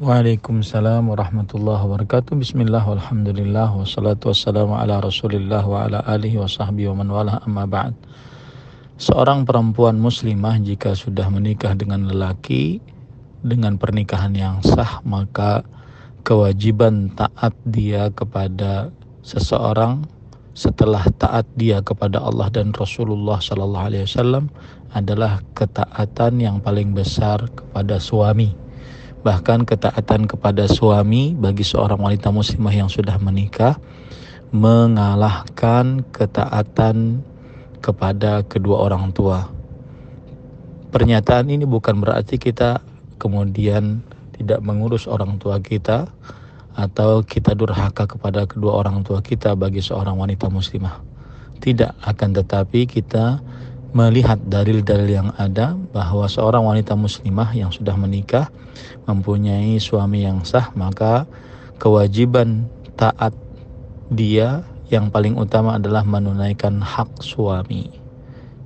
Waalaikumsalam warahmatullahi wabarakatuh. Bismillah walhamdulillah wassalatu wassalamu ala rasulillah wa ala alihi wa sahbihi wa man wala amma ba'd. Seorang perempuan muslimah jika sudah menikah dengan lelaki dengan pernikahan yang sah maka kewajiban taat dia kepada seseorang setelah taat dia kepada Allah dan Rasulullah Sallallahu Alaihi Wasallam adalah ketaatan yang paling besar kepada suami Bahkan ketaatan kepada suami bagi seorang wanita muslimah yang sudah menikah mengalahkan ketaatan kepada kedua orang tua. Pernyataan ini bukan berarti kita kemudian tidak mengurus orang tua kita atau kita durhaka kepada kedua orang tua kita bagi seorang wanita muslimah. Tidak akan tetapi kita melihat dalil-dalil yang ada bahwa seorang wanita muslimah yang sudah menikah mempunyai suami yang sah maka kewajiban taat dia yang paling utama adalah menunaikan hak suami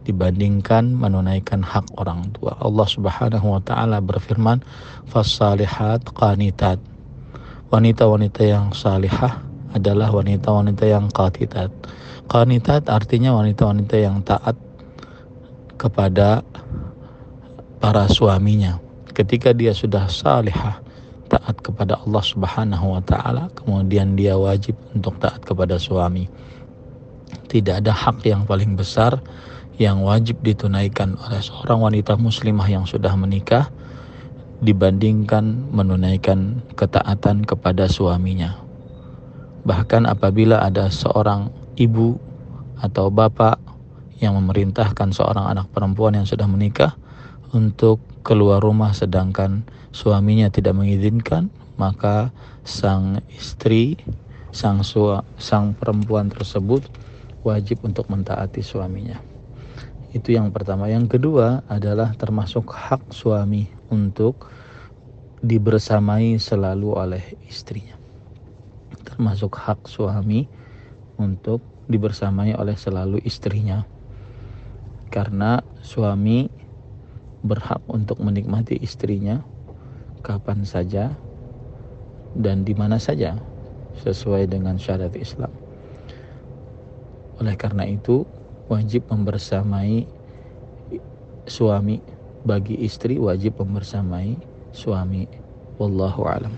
dibandingkan menunaikan hak orang tua. Allah Subhanahu wa taala berfirman, "Fassalihat qanitat." Wanita-wanita yang salihah adalah wanita-wanita yang qatitat. Qanitat artinya wanita-wanita yang taat kepada para suaminya ketika dia sudah salihah taat kepada Allah Subhanahu wa taala kemudian dia wajib untuk taat kepada suami. Tidak ada hak yang paling besar yang wajib ditunaikan oleh seorang wanita muslimah yang sudah menikah dibandingkan menunaikan ketaatan kepada suaminya. Bahkan apabila ada seorang ibu atau bapak yang memerintahkan seorang anak perempuan yang sudah menikah untuk keluar rumah sedangkan suaminya tidak mengizinkan maka sang istri sang sua, sang perempuan tersebut wajib untuk mentaati suaminya. Itu yang pertama. Yang kedua adalah termasuk hak suami untuk dibersamai selalu oleh istrinya. Termasuk hak suami untuk dibersamai oleh selalu istrinya karena suami berhak untuk menikmati istrinya kapan saja dan di mana saja sesuai dengan syariat Islam. Oleh karena itu, wajib membersamai suami bagi istri wajib membersamai suami. Wallahu alam.